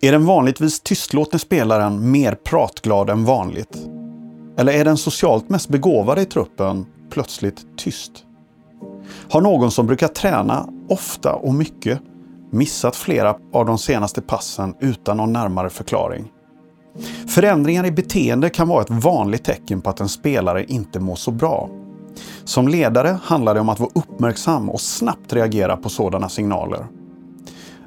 Är den vanligtvis tystlåtne spelaren mer pratglad än vanligt? Eller är den socialt mest begåvade i truppen plötsligt tyst? Har någon som brukar träna ofta och mycket missat flera av de senaste passen utan någon närmare förklaring? Förändringar i beteende kan vara ett vanligt tecken på att en spelare inte mår så bra. Som ledare handlar det om att vara uppmärksam och snabbt reagera på sådana signaler.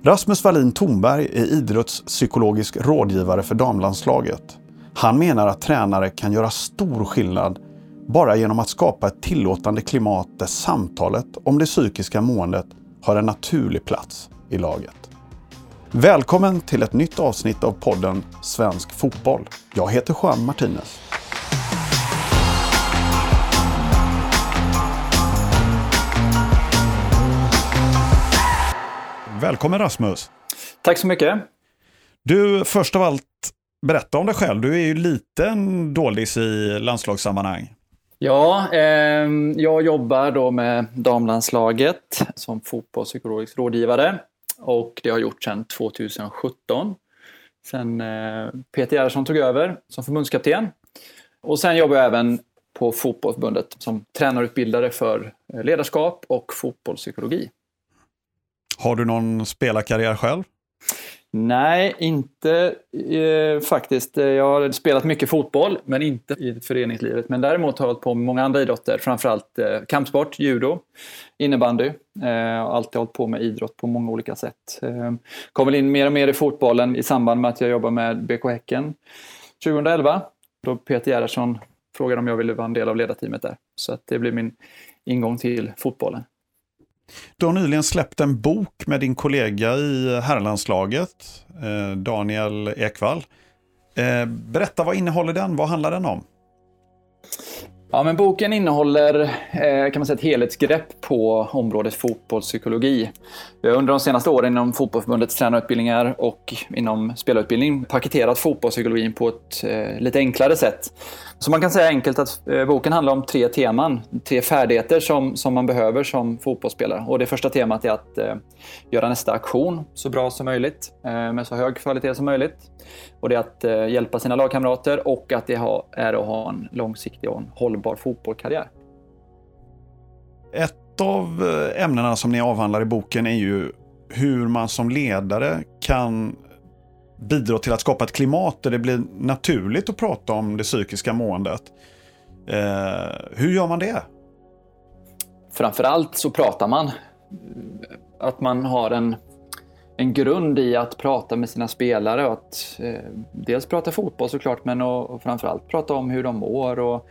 Rasmus Wallin Thornberg är idrottspsykologisk rådgivare för damlandslaget. Han menar att tränare kan göra stor skillnad bara genom att skapa ett tillåtande klimat där samtalet om det psykiska måendet har en naturlig plats i laget. Välkommen till ett nytt avsnitt av podden Svensk Fotboll. Jag heter Juan Martinez. Välkommen Rasmus! Tack så mycket! Du, först av allt, berätta om dig själv. Du är ju lite doldis i landslagssammanhang. Ja, eh, jag jobbar då med damlandslaget som fotbollspsykologisk rådgivare och det har jag gjort sedan 2017. Sen eh, Peter Gerhardsson tog över som förbundskapten. Och sen jobbar jag även på Fotbollförbundet som tränarutbildare för eh, ledarskap och fotbollspsykologi. Har du någon spelarkarriär själv? Nej, inte eh, faktiskt. Jag har spelat mycket fotboll, men inte i föreningslivet. Men däremot har jag hållit på med många andra idrotter, framförallt eh, kampsport, judo, innebandy. Eh, jag har alltid hållit på med idrott på många olika sätt. Eh, kom väl in mer och mer i fotbollen i samband med att jag jobbade med BK Häcken 2011. Då Peter Gerhardsson frågade om jag ville vara en del av ledarteamet där. Så att det blev min ingång till fotbollen. Du har nyligen släppt en bok med din kollega i herrlandslaget, eh, Daniel Ekvall. Eh, berätta, vad innehåller den? Vad handlar den om? Ja, men boken innehåller eh, kan man säga, ett helhetsgrepp på området fotbollspsykologi. Vi har under de senaste åren inom Fotbollförbundets tränarutbildningar och inom spelarutbildning paketerat fotbollspsykologin på ett lite enklare sätt. Så man kan säga enkelt att eh, boken handlar om tre teman, tre färdigheter som, som man behöver som fotbollsspelare. Och det första temat är att eh, göra nästa aktion så bra som möjligt, eh, med så hög kvalitet som möjligt. Och det är att eh, hjälpa sina lagkamrater och att det ha, är att ha en långsiktig och en hållbar fotbollskarriär. Ett av eh, ämnena som ni avhandlar i boken är ju hur man som ledare kan bidra till att skapa ett klimat där det blir naturligt att prata om det psykiska måendet. Eh, hur gör man det? Framförallt så pratar man. Eh, att man har en, en grund i att prata med sina spelare och att eh, dels prata fotboll såklart men och, och framförallt prata om hur de mår och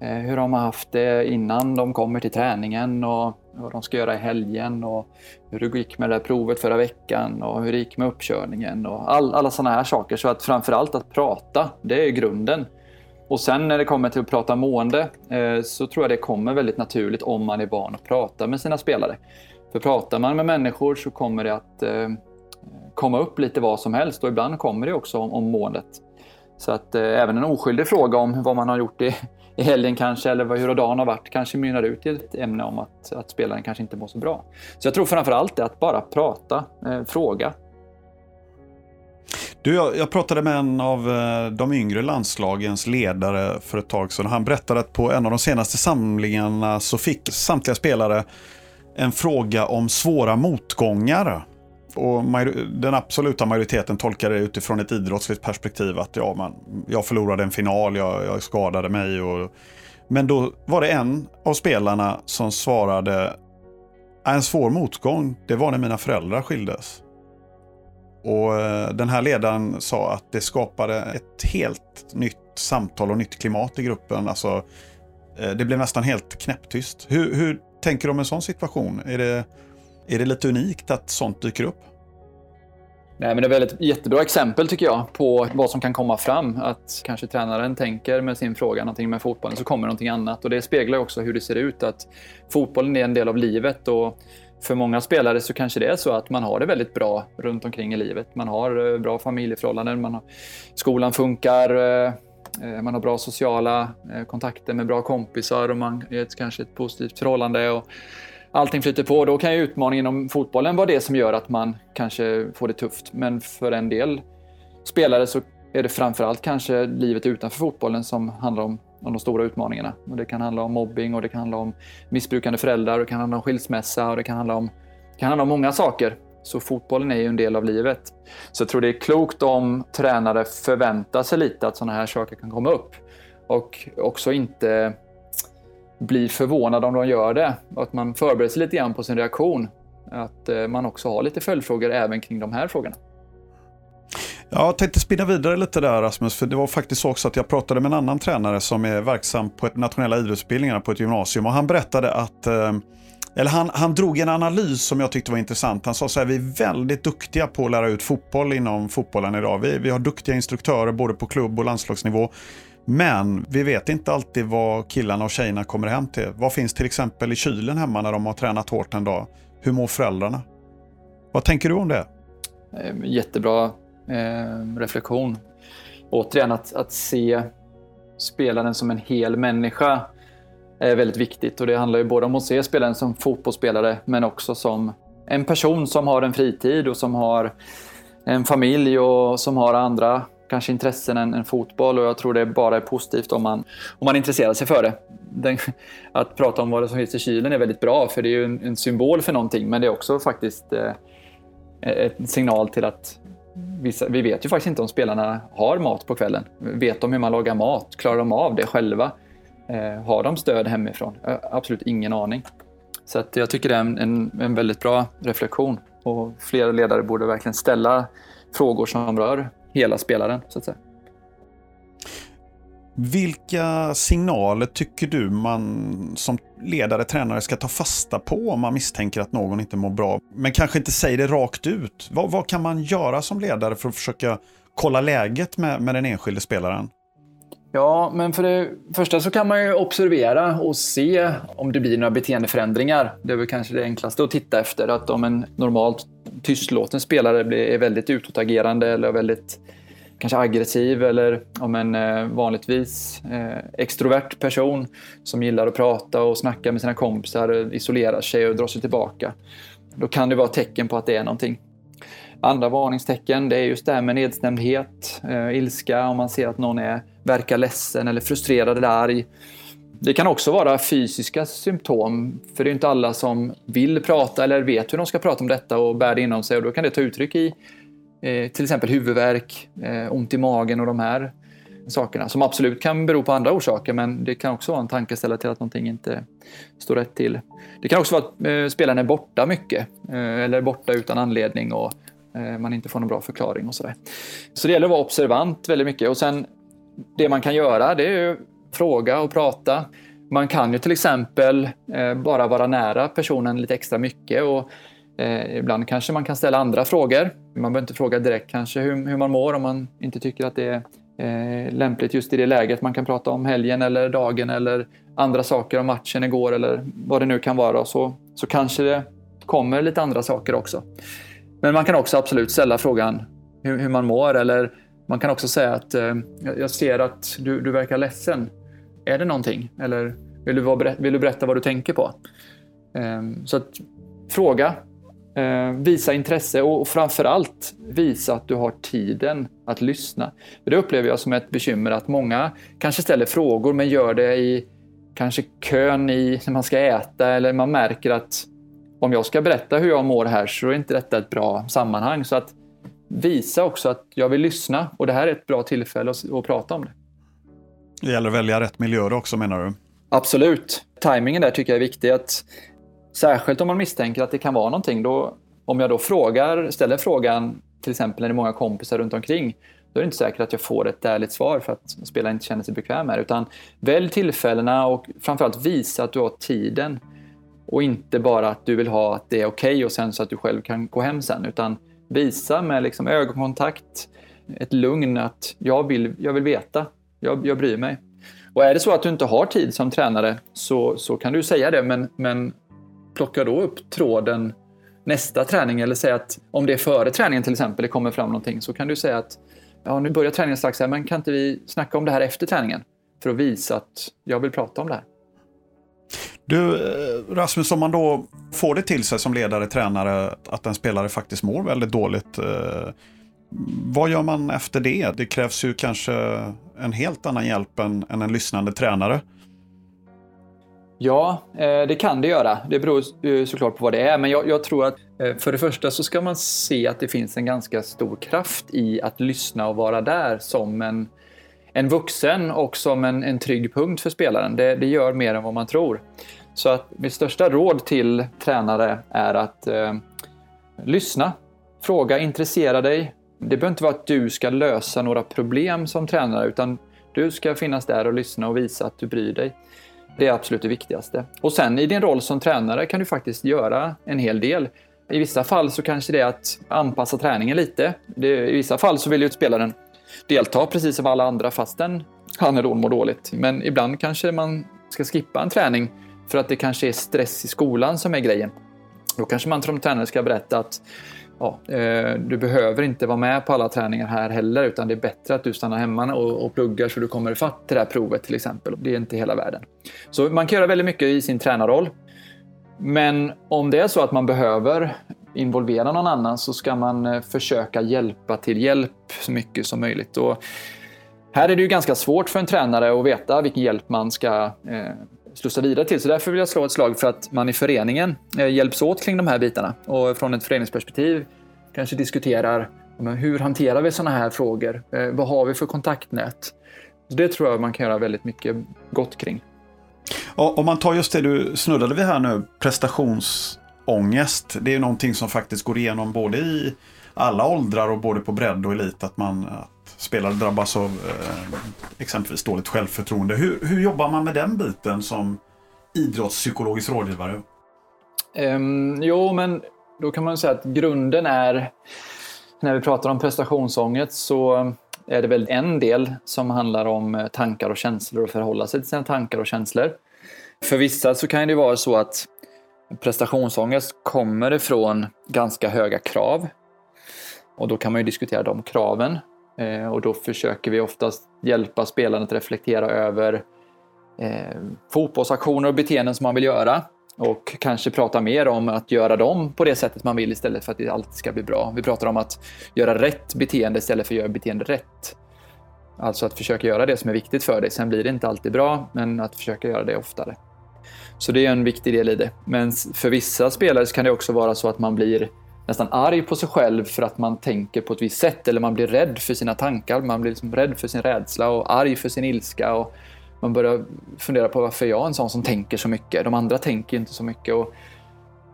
Eh, hur de har haft det innan de kommer till träningen och vad de ska göra i helgen och hur det gick med det där provet förra veckan och hur det gick med uppkörningen och all, alla sådana här saker. Så att framförallt att prata, det är grunden. Och sen när det kommer till att prata mående eh, så tror jag det kommer väldigt naturligt om man är van att prata med sina spelare. För pratar man med människor så kommer det att eh, komma upp lite vad som helst och ibland kommer det också om, om måendet. Så att eh, även en oskyldig fråga om vad man har gjort i, i helgen kanske, eller hur dagen har varit, kanske mynnar ut i ett ämne om att, att spelaren kanske inte mår så bra. Så jag tror framför allt det att bara prata, eh, fråga. Du, jag, jag, pratade med en av eh, de yngre landslagens ledare för ett tag sedan. Han berättade att på en av de senaste samlingarna så fick samtliga spelare en fråga om svåra motgångar. Och den absoluta majoriteten tolkade det utifrån ett idrottsligt perspektiv. Att ja, man, jag förlorade en final, jag, jag skadade mig. Och, men då var det en av spelarna som svarade en svår motgång, det var när mina föräldrar skildes. Och eh, den här ledaren sa att det skapade ett helt nytt samtal och nytt klimat i gruppen. Alltså, eh, det blev nästan helt knäpptyst. Hur, hur tänker du om en sån situation? Är det, är det lite unikt att sånt dyker upp? Nej, men det är väl ett jättebra exempel tycker jag på vad som kan komma fram. Att kanske tränaren tänker med sin fråga någonting med fotbollen så kommer någonting annat. Och det speglar också hur det ser ut. Att fotbollen är en del av livet. och för många spelare så kanske det är så att man har det väldigt bra runt omkring i livet. Man har eh, bra familjeförhållanden, man har, skolan funkar, eh, eh, man har bra sociala kontakter med bra kompisar och man är ett, kanske ett positivt förhållande. Och allting flyter på. Då kan ju utmaningen inom fotbollen vara det som gör att man kanske får det tufft. Men för en del spelare så är det framförallt kanske livet utanför fotbollen som handlar om, om de stora utmaningarna. Och det kan handla om mobbing och det kan handla om missbrukande föräldrar och det kan handla om skilsmässa och det kan handla om, det kan handla om många saker. Så fotbollen är ju en del av livet. Så jag tror det är klokt om tränare förväntar sig lite att sådana här saker kan komma upp. Och också inte blir förvånad om de gör det. Att man förbereder sig lite grann på sin reaktion. Att eh, man också har lite följdfrågor även kring de här frågorna. Jag tänkte spinna vidare lite där Rasmus, för det var faktiskt så också att jag pratade med en annan tränare som är verksam på nationella idrottsutbildningarna på ett gymnasium och han berättade att eh, eller han, han drog en analys som jag tyckte var intressant. Han sa så här, vi är väldigt duktiga på att lära ut fotboll inom fotbollen idag. Vi, vi har duktiga instruktörer både på klubb och landslagsnivå. Men vi vet inte alltid vad killarna och tjejerna kommer hem till. Vad finns till exempel i kylen hemma när de har tränat hårt en dag? Hur mår föräldrarna? Vad tänker du om det? Ehm, jättebra eh, reflektion. Återigen, att, att se spelaren som en hel människa är väldigt viktigt. Och det handlar ju både om att se spelaren som fotbollsspelare men också som en person som har en fritid och som har en familj och som har andra kanske intressen än, än, fotboll och jag tror det bara är positivt om man, om man intresserar sig för det. Den, att prata om vad som finns i kylen är väldigt bra för det är ju en, en symbol för någonting men det är också faktiskt eh, en signal till att vissa, vi vet ju faktiskt inte om spelarna har mat på kvällen. Vet de hur man lagar mat? Klarar de av det själva? Eh, har de stöd hemifrån? Eh, absolut ingen aning. Så att jag tycker det är en, en, en väldigt bra reflektion och flera ledare borde verkligen ställa frågor som rör hela spelaren. så att säga. Vilka signaler tycker du man som ledare, tränare ska ta fasta på om man misstänker att någon inte mår bra? Men kanske inte säger det rakt ut. Vad, vad kan man göra som ledare för att försöka kolla läget med, med den enskilde spelaren? Ja, men för det första så kan man ju observera och se om det blir några beteendeförändringar. Det är väl kanske det enklaste att titta efter. Att om en normalt tystlåten spelare är väldigt utåtagerande eller väldigt kanske aggressiv eller om en eh, vanligtvis eh, extrovert person som gillar att prata och snacka med sina kompisar isolerar sig och drar sig tillbaka. Då kan det vara tecken på att det är någonting. Andra varningstecken det är just det här med nedstämdhet, eh, ilska, om man ser att någon är, verkar ledsen eller frustrerad eller arg. Det kan också vara fysiska symptom, för det är inte alla som vill prata eller vet hur de ska prata om detta och bär det inom sig och då kan det ta uttryck i eh, till exempel huvudvärk, eh, ont i magen och de här sakerna som absolut kan bero på andra orsaker men det kan också vara en tankeställare till att någonting inte står rätt till. Det kan också vara att eh, spelaren är borta mycket eh, eller borta utan anledning och Eh, man inte får någon bra förklaring och sådär. Så det gäller att vara observant väldigt mycket och sen det man kan göra det är fråga och prata. Man kan ju till exempel eh, bara vara nära personen lite extra mycket och eh, ibland kanske man kan ställa andra frågor. Man behöver inte fråga direkt kanske hur, man mår om man inte tycker att det är eh, lämpligt just i det läget. Man kan prata om helgen eller dagen eller andra saker om matchen igår eller vad det nu kan vara. Så, så kanske det kommer lite andra saker också. Men man kan också absolut ställa frågan hur, hur man mår eller man kan också säga att eh, jag ser att du, du verkar ledsen. Är det någonting? Eller vill du, vara, vill du berätta vad du tänker på? Ehm, så att fråga, ehm, visa intresse och framför allt visa att du har tiden att lyssna. För det upplever jag som ett bekymmer att många kanske ställer frågor men gör det i kanske kön i när man ska äta eller man märker att om jag ska berätta hur jag mår här så är inte detta ett bra sammanhang. Så att visa också att jag vill lyssna och det här är ett bra tillfälle att, att prata om det. Det gäller att välja rätt miljö också menar du? Absolut. Timingen där tycker jag är viktig. Att, särskilt om man misstänker att det kan vara någonting. Då, om jag då frågar, ställer frågan till exempel när det är många kompisar runt omkring då är det inte säkert att jag får ett ärligt svar för att spelaren inte känner sig bekväm med det. Utan välj tillfällena och framförallt visa att du har tiden och inte bara att du vill ha att det är okej okay och sen så att du själv kan gå hem sen. Utan visa med liksom ögonkontakt, ett lugn att jag vill, jag vill veta, jag, jag bryr mig. Och är det så att du inte har tid som tränare så, så kan du säga det men, men plocka då upp tråden nästa träning eller säga att om det är före träningen till exempel, det kommer fram någonting så kan du säga att ja, nu börjar träningen strax här men kan inte vi snacka om det här efter träningen? För att visa att jag vill prata om det här. Du, eh, Rasmus, om man då får det till sig som ledare, tränare, att en spelare faktiskt mår väldigt dåligt. Eh, vad gör man efter det? Det krävs ju kanske en helt annan hjälp än, än en lyssnande tränare. Ja, eh, det kan det göra. Det beror såklart på vad det är. Men jag, jag, tror att eh, för det första så ska man se att det finns en ganska stor kraft i att lyssna och vara där som en, en vuxen och som en, en trygg punkt för spelaren. Det, det gör mer än vad man tror. Så att mitt största råd till tränare är att eh, lyssna, fråga, intressera dig. Det behöver inte vara att du ska lösa några problem som tränare utan du ska finnas där och lyssna och visa att du bryr dig. Det är absolut det viktigaste. Och sen i din roll som tränare kan du faktiskt göra en hel del. I vissa fall så kanske det är att anpassa träningen lite. Det, I vissa fall så vill ju spelaren delta precis som alla andra fastän han eller hon mår dåligt. Men ibland kanske man ska skippa en träning för att det kanske är stress i skolan som är grejen. Då kanske man som tränare ska berätta att ja, eh, du behöver inte vara med på alla träningar här heller utan det är bättre att du stannar hemma och, och pluggar så du kommer ifatt till det här provet till exempel. Det är inte hela världen. Så man kan göra väldigt mycket i sin tränarroll. Men om det är så att man behöver involvera någon annan så ska man eh, försöka hjälpa till hjälp så mycket som möjligt. Och här är det ju ganska svårt för en tränare att veta vilken hjälp man ska eh, slussa vidare till. Så därför vill jag slå ett slag för att man i föreningen eh, hjälps åt kring de här bitarna och från ett föreningsperspektiv kanske diskuterar hur hanterar vi sådana här frågor? Eh, vad har vi för kontaktnät? Det tror jag man kan göra väldigt mycket gott kring. om man tar just det du snuddade vid här nu, prestationsångest. Det är någonting som faktiskt går igenom både i alla åldrar och både på bredd och elit. Att man, spelare drabbas av eh, exempelvis dåligt självförtroende. Hur, hur jobbar man med den biten som idrottspsykologisk rådgivare? Um, jo, men då kan man säga att grunden är, när vi pratar om prestationsångest så är det väl en del som handlar om eh, tankar och känslor och förhålla sig till sina tankar och känslor. För vissa så kan det vara så att prestationsångest kommer ifrån ganska höga krav. Och då kan man ju diskutera de kraven. Eh, och då försöker vi oftast hjälpa spelaren att reflektera över eh, fotbollsaktioner och beteenden som man vill göra. Och kanske prata mer om att göra dem på det sättet man vill istället för att det alltid ska bli bra. Vi pratar om att göra rätt beteende istället för att göra beteende rätt. Alltså att försöka göra det som är viktigt för dig. Sen blir det inte alltid bra, men att försöka göra det oftare. Så det är en viktig del i det. Men för vissa spelare kan det också vara så att man blir nästan arg på sig själv för att man tänker på ett visst sätt eller man blir rädd för sina tankar. Man blir liksom rädd för sin rädsla och arg för sin ilska. Och man börjar fundera på varför jag är en sån som tänker så mycket. De andra tänker inte så mycket. Och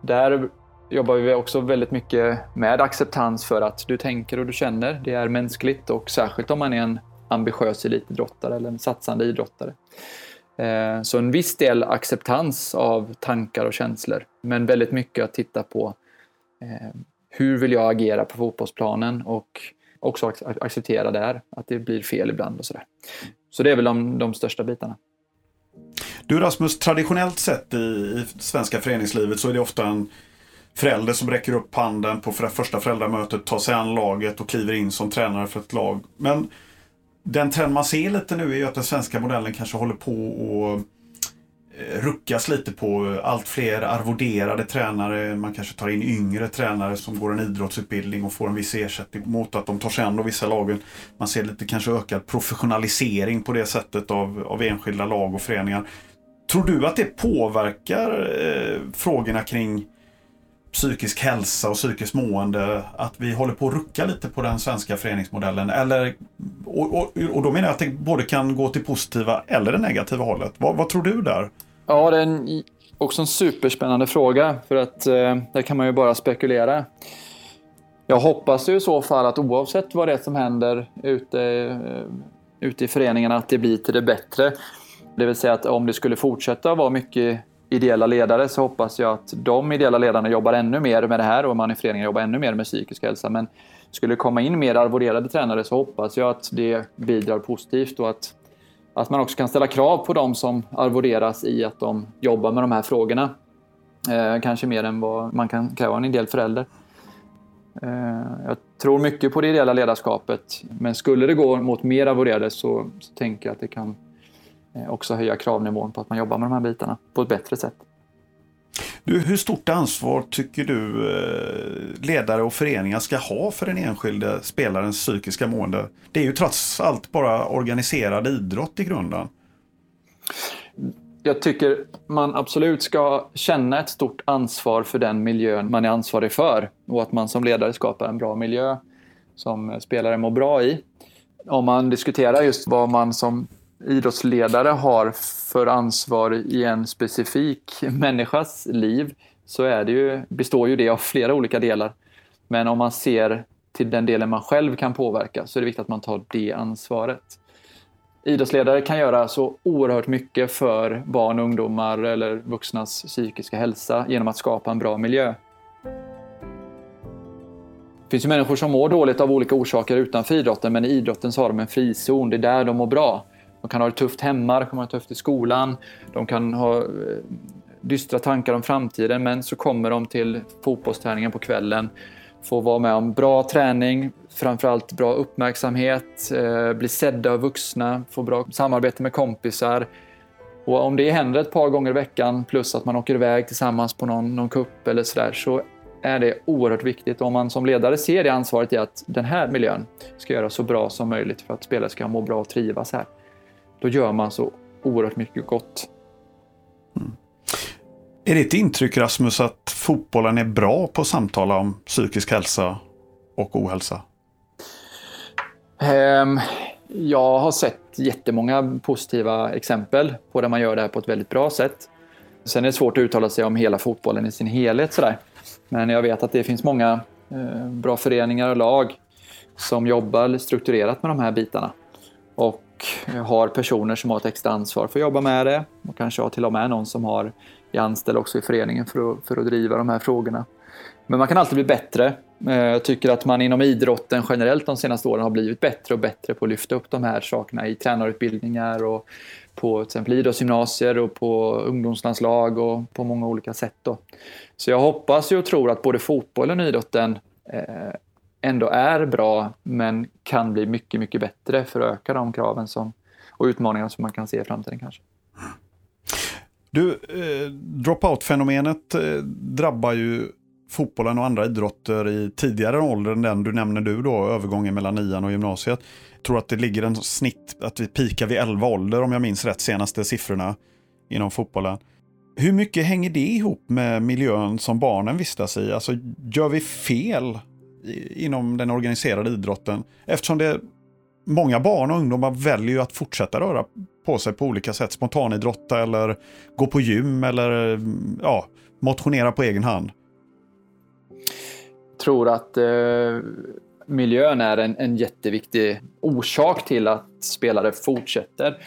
där jobbar vi också väldigt mycket med acceptans för att du tänker och du känner. Det är mänskligt och särskilt om man är en ambitiös elitidrottare eller en satsande idrottare. Eh, så en viss del acceptans av tankar och känslor, men väldigt mycket att titta på Eh, hur vill jag agera på fotbollsplanen och också acceptera där att det blir fel ibland och sådär. Så det är väl de, de största bitarna. Du Rasmus, traditionellt sett i, i svenska föreningslivet så är det ofta en förälder som räcker upp handen på första föräldramötet, tar sig an laget och kliver in som tränare för ett lag. Men den trend man ser lite nu är ju att den svenska modellen kanske håller på att Eh, ruckas lite på allt fler arvoderade tränare. Man kanske tar in yngre tränare som går en idrottsutbildning och får en viss ersättning mot att de tar sig an vissa lagen. Man ser lite kanske ökad professionalisering på det sättet av, av enskilda lag och föreningar. Tror du att det påverkar eh, frågorna kring psykisk hälsa och psykiskt mående att vi håller på att rucka lite på den svenska föreningsmodellen? Eller, och, och, och då menar jag att det både kan gå till positiva eller det negativa hållet. Vad, vad tror du där? Ja, det är en, också en superspännande fråga för att eh, där kan man ju bara spekulera. Jag hoppas ju i så fall att oavsett vad det är som händer ute, eh, ute i föreningarna att det blir till det bättre. Det vill säga att om det skulle fortsätta vara mycket ideella ledare så hoppas jag att de ideella ledarna jobbar ännu mer med det här och man i föreningen jobbar ännu mer med psykisk hälsa. Men skulle det komma in mer arvoderade tränare så hoppas jag att det bidrar positivt och att att man också kan ställa krav på de som arvoderas i att de jobbar med de här frågorna. Eh, kanske mer än vad man kan kräva av en ideell förälder. Eh, jag tror mycket på det ideella ledarskapet, men skulle det gå mot mer arvoderade så, så tänker jag att det kan eh, också höja kravnivån på att man jobbar med de här bitarna på ett bättre sätt. Du, hur stort ansvar tycker du eh, ledare och föreningar ska ha för den enskilde spelarens psykiska mående? Det är ju trots allt bara organiserad idrott i grunden. Jag tycker man absolut ska känna ett stort ansvar för den miljön man är ansvarig för och att man som ledare skapar en bra miljö som spelare mår bra i. Om man diskuterar just vad man som idrottsledare har för ansvar i en specifik människas liv så är det ju, består ju det av flera olika delar. Men om man ser till den delen man själv kan påverka så är det viktigt att man tar det ansvaret. Idrottsledare kan göra så oerhört mycket för barn och ungdomar eller vuxnas psykiska hälsa genom att skapa en bra miljö. Det finns ju människor som mår dåligt av olika orsaker utanför idrotten men i idrotten så har de en frizon, det är där de mår bra. De kan ha det tufft hemma, de kan ha det tufft i skolan, de kan ha eh, dystra tankar om framtiden men så kommer de till fotbollsträningen på kvällen, får vara med om bra träning, framförallt bra uppmärksamhet, eh, bli sedda av vuxna, få bra samarbete med kompisar. Och om det händer ett par gånger i veckan plus att man åker iväg tillsammans på någon, någon kupp eller sådär så är det oerhört viktigt. Om man som ledare ser det ansvaret i att den här miljön ska göra så bra som möjligt för att spelare ska må bra och trivas här då gör man så oerhört mycket gott. Mm. Är ditt intryck Rasmus att fotbollen är bra på att samtala om psykisk hälsa och ohälsa? Um, jag har sett jättemånga positiva exempel på där man gör det här på ett väldigt bra sätt. Sen är det svårt att uttala sig om hela fotbollen i sin helhet sådär. Men jag vet att det finns många eh, bra föreningar och lag som jobbar strukturerat med de här bitarna. Och har personer som har ett extra ansvar för att jobba med det och kanske har till och med någon som har är anställd också i föreningen för att, för att driva de här frågorna. Men man kan alltid bli bättre. Eh, jag tycker att man inom idrotten generellt de senaste åren har blivit bättre och bättre på att lyfta upp de här sakerna i tränarutbildningar och på till exempel idrottsgymnasier och på ungdomslandslag och på många olika sätt. Då. Så jag hoppas och tror att både fotbollen och idrotten eh, ändå är bra men kan bli mycket, mycket bättre för att öka de kraven som, och utmaningarna som man kan se i framtiden kanske. Du, eh, dropout-fenomenet eh, drabbar ju fotbollen och andra idrotter i tidigare ålder än den du nämner du då, övergången mellan nian och gymnasiet. Jag tror att det ligger en snitt, att vi pikar vid 11 ålder om jag minns rätt, senaste siffrorna inom fotbollen. Hur mycket hänger det ihop med miljön som barnen vistas i? Alltså, gör vi fel inom den organiserade idrotten. Eftersom det många barn och ungdomar väljer att fortsätta röra på sig på olika sätt. Spontanidrotta eller gå på gym eller ja, motionera på egen hand. Jag tror att eh, miljön är en, en jätteviktig orsak till att spelare fortsätter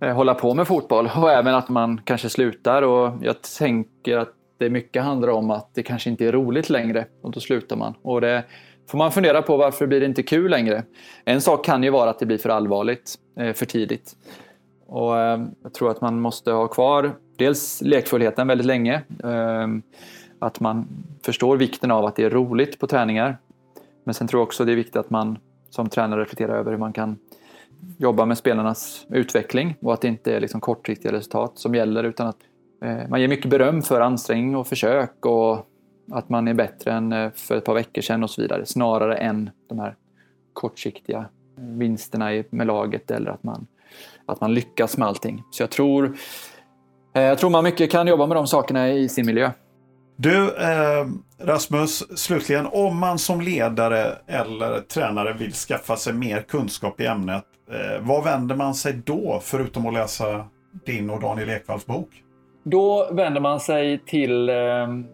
eh, hålla på med fotboll och även att man kanske slutar. Och jag tänker att det mycket handlar om att det kanske inte är roligt längre och då slutar man. Och det får man fundera på varför blir det inte kul längre. En sak kan ju vara att det blir för allvarligt eh, för tidigt. Och eh, jag tror att man måste ha kvar dels lekfullheten väldigt länge. Eh, att man förstår vikten av att det är roligt på träningar. Men sen tror jag också det är viktigt att man som tränare reflekterar över hur man kan jobba med spelarnas utveckling och att det inte är liksom kortsiktiga resultat som gäller utan att Eh, man ger mycket beröm för ansträngning och försök och att man är bättre än eh, för ett par veckor sedan och så vidare. Snarare än de här kortsiktiga vinsterna med laget eller att man, att man lyckas med allting. Så jag tror, eh, jag tror man mycket kan jobba med de sakerna i sin miljö. Du, eh, Rasmus, slutligen, om man som ledare eller tränare vill skaffa sig mer kunskap i ämnet, eh, vad vänder man sig då förutom att läsa din och Daniel Ekvalls bok? Då vänder man sig till eh,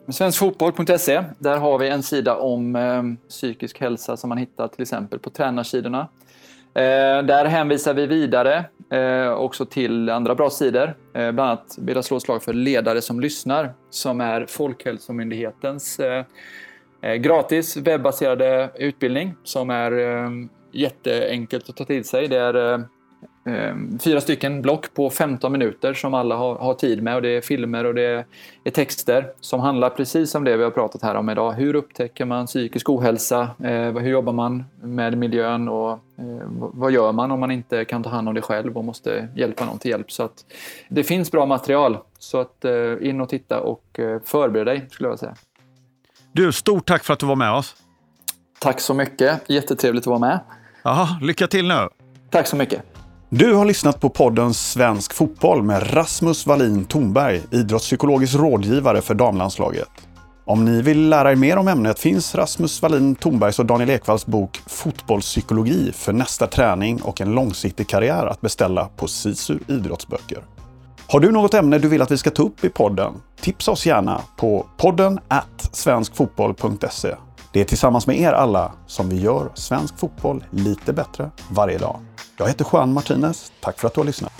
svenskfotboll.se. Där har vi en sida om eh, psykisk hälsa som man hittar till exempel på tränarsidorna. Eh, där hänvisar vi vidare eh, också till andra bra sidor. Eh, bland annat vill jag slå ett slag för Ledare som lyssnar som är Folkhälsomyndighetens eh, eh gratis webbaserade utbildning som är eh, jätteenkelt att ta till sig. Det är eh, fyra stycken block på 15 minuter som alla har, har, tid med och det är filmer och det är texter som handlar precis om det vi har pratat här om idag. Hur upptäcker man psykisk ohälsa? Eh, hur jobbar man med miljön och eh, vad gör man om man inte kan ta hand om det själv och måste hjälpa någon till hjälp? Så att det finns bra material så att eh, in och titta och eh, förbered dig skulle jag säga. Du, stort tack för att du var med oss. Tack så mycket. Jättetrevligt att vara med. Aha, lycka till nu. Tack så mycket. Du har lyssnat på podden Svensk Fotboll med Rasmus Wallin Thornberg, idrottspsykologisk rådgivare för damlandslaget. Om ni vill lära er mer om ämnet finns Rasmus Wallin Thornbergs och Daniel Ekvalls bok Fotbollspsykologi för nästa träning och en långsiktig karriär att beställa på Sisu idrottsböcker. Har du något ämne du vill att vi ska ta upp i podden? Tipsa oss gärna på podden svenskfotboll.se. Det är tillsammans med er alla som vi gör svensk fotboll lite bättre varje dag. Jag heter Juan Martinez. Tack för att du har lyssnat.